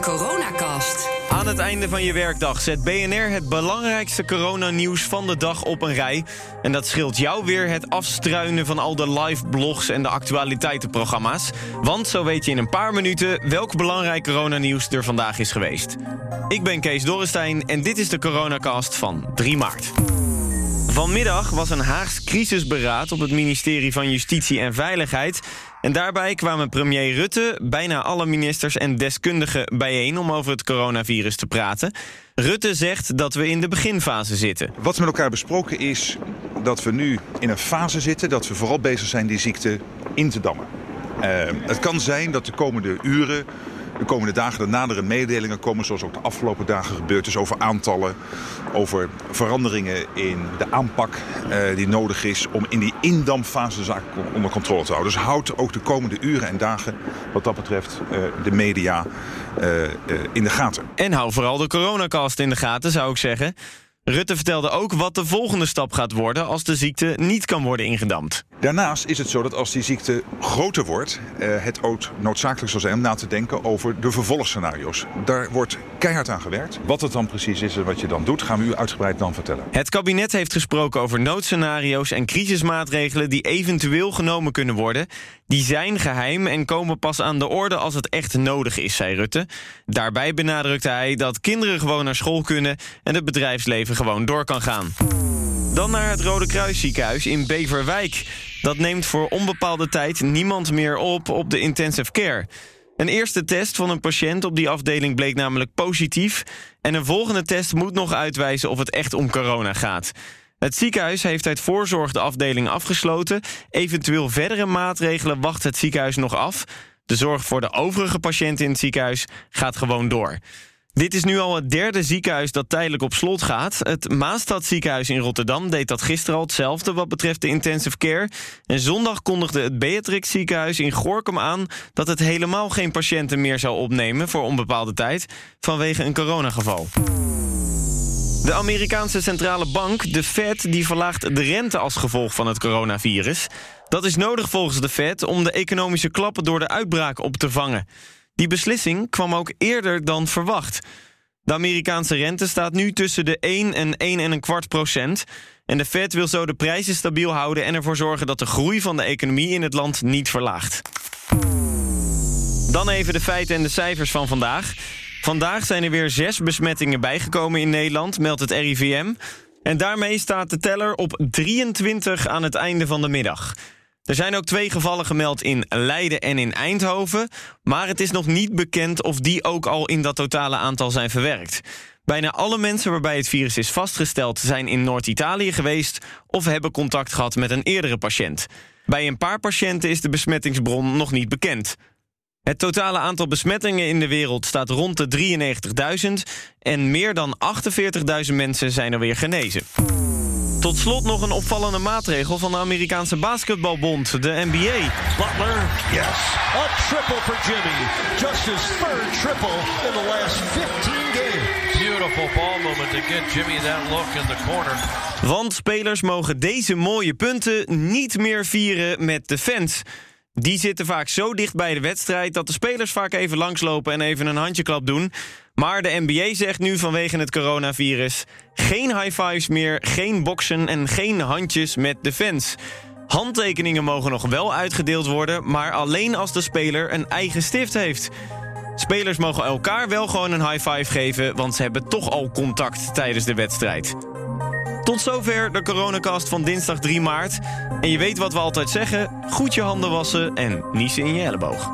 coronacast. Aan het einde van je werkdag zet BNR het belangrijkste coronanieuws van de dag op een rij. En dat scheelt jou weer het afstruinen van al de live blogs en de actualiteitenprogramma's. Want zo weet je in een paar minuten welk belangrijk coronanieuws er vandaag is geweest. Ik ben Kees Dorrestein en dit is de coronacast van 3 maart. Vanmiddag was een Haags crisisberaad op het ministerie van Justitie en Veiligheid. En daarbij kwamen premier Rutte, bijna alle ministers en deskundigen bijeen om over het coronavirus te praten. Rutte zegt dat we in de beginfase zitten. Wat met elkaar besproken is dat we nu in een fase zitten dat we vooral bezig zijn die ziekte in te dammen. Uh, het kan zijn dat de komende uren de komende dagen er nadere mededelingen komen, zoals ook de afgelopen dagen gebeurd is, over aantallen, over veranderingen in de aanpak uh, die nodig is om in die indampfase de zaak onder controle te houden. Dus houd ook de komende uren en dagen wat dat betreft uh, de media uh, in de gaten. En hou vooral de coronacast in de gaten, zou ik zeggen. Rutte vertelde ook wat de volgende stap gaat worden als de ziekte niet kan worden ingedampt. Daarnaast is het zo dat als die ziekte groter wordt, eh, het ook noodzakelijk zal zijn om na te denken over de vervolgscenario's. Daar wordt keihard aan gewerkt. Wat het dan precies is en wat je dan doet, gaan we u uitgebreid dan vertellen. Het kabinet heeft gesproken over noodscenario's en crisismaatregelen die eventueel genomen kunnen worden. Die zijn geheim en komen pas aan de orde als het echt nodig is, zei Rutte. Daarbij benadrukte hij dat kinderen gewoon naar school kunnen en het bedrijfsleven gewoon door kan gaan. Dan naar het Rode Kruisziekenhuis in Beverwijk. Dat neemt voor onbepaalde tijd niemand meer op op de intensive care. Een eerste test van een patiënt op die afdeling bleek namelijk positief. En een volgende test moet nog uitwijzen of het echt om corona gaat. Het ziekenhuis heeft uit voorzorg de afdeling afgesloten. Eventueel verdere maatregelen wacht het ziekenhuis nog af. De zorg voor de overige patiënten in het ziekenhuis gaat gewoon door. Dit is nu al het derde ziekenhuis dat tijdelijk op slot gaat. Het Maastad ziekenhuis in Rotterdam deed dat gisteren al hetzelfde wat betreft de intensive care. En zondag kondigde het Beatrix ziekenhuis in Gorkum aan dat het helemaal geen patiënten meer zou opnemen voor onbepaalde tijd vanwege een coronageval. De Amerikaanse centrale bank, de Fed, die verlaagt de rente als gevolg van het coronavirus. Dat is nodig volgens de Fed om de economische klappen door de uitbraak op te vangen. Die beslissing kwam ook eerder dan verwacht. De Amerikaanse rente staat nu tussen de 1 en 1 en een kwart procent. En de Fed wil zo de prijzen stabiel houden en ervoor zorgen dat de groei van de economie in het land niet verlaagt. Dan even de feiten en de cijfers van vandaag. Vandaag zijn er weer zes besmettingen bijgekomen in Nederland, meldt het RIVM. En daarmee staat de teller op 23 aan het einde van de middag. Er zijn ook twee gevallen gemeld in Leiden en in Eindhoven. Maar het is nog niet bekend of die ook al in dat totale aantal zijn verwerkt. Bijna alle mensen waarbij het virus is vastgesteld zijn in Noord-Italië geweest of hebben contact gehad met een eerdere patiënt. Bij een paar patiënten is de besmettingsbron nog niet bekend. Het totale aantal besmettingen in de wereld staat rond de 93.000 en meer dan 48.000 mensen zijn er weer genezen. Tot slot nog een opvallende maatregel van de Amerikaanse basketbalbond, de NBA. Butler, yes. A triple for Jimmy. Just his third triple in the last 15 games. Beautiful ball moment to get Jimmy that look in the corner. Want spelers mogen deze mooie punten niet meer vieren met de fans. Die zitten vaak zo dicht bij de wedstrijd dat de spelers vaak even langslopen en even een handjeklap doen. Maar de NBA zegt nu vanwege het coronavirus geen high fives meer, geen boksen en geen handjes met de fans. Handtekeningen mogen nog wel uitgedeeld worden, maar alleen als de speler een eigen stift heeft. Spelers mogen elkaar wel gewoon een high five geven, want ze hebben toch al contact tijdens de wedstrijd. Tot zover de coronacast van dinsdag 3 maart. En je weet wat we altijd zeggen: goed je handen wassen en niezen in je elleboog.